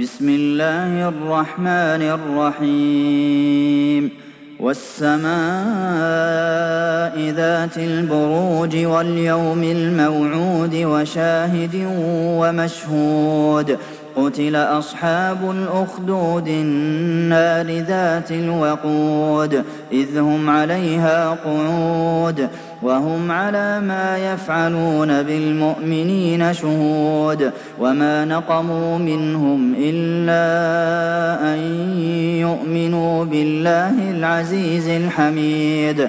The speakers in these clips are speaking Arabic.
بسم الله الرحمن الرحيم. والسماء ذات البروج واليوم الموعود وشاهد ومشهود. قتل أصحاب الأخدود النار ذات الوقود. إذ هم عليها قعود. وهم على ما يفعلون بالمؤمنين شهود. وما نقموا منهم إلا أن يؤمنوا بالله العزيز الحميد.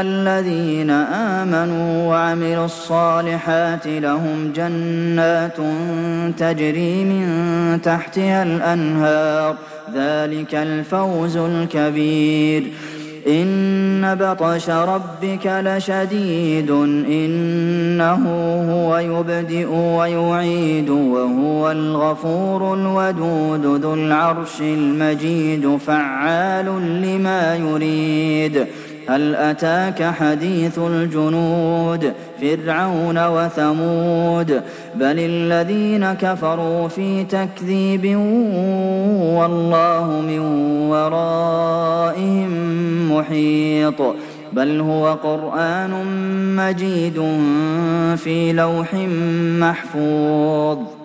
الذين آمنوا وعملوا الصالحات لهم جنات تجري من تحتها الأنهار ذلك الفوز الكبير. إن بطش ربك لشديد إنه هو يبدئ ويعيد وهو الغفور الودود ذو العرش المجيد فعال لما يريد. هل أتاك حديث الجنود فرعون وثمود بل الذين كفروا في تكذيب والله من ورائهم محيط بل هو قرآن مجيد في لوح محفوظ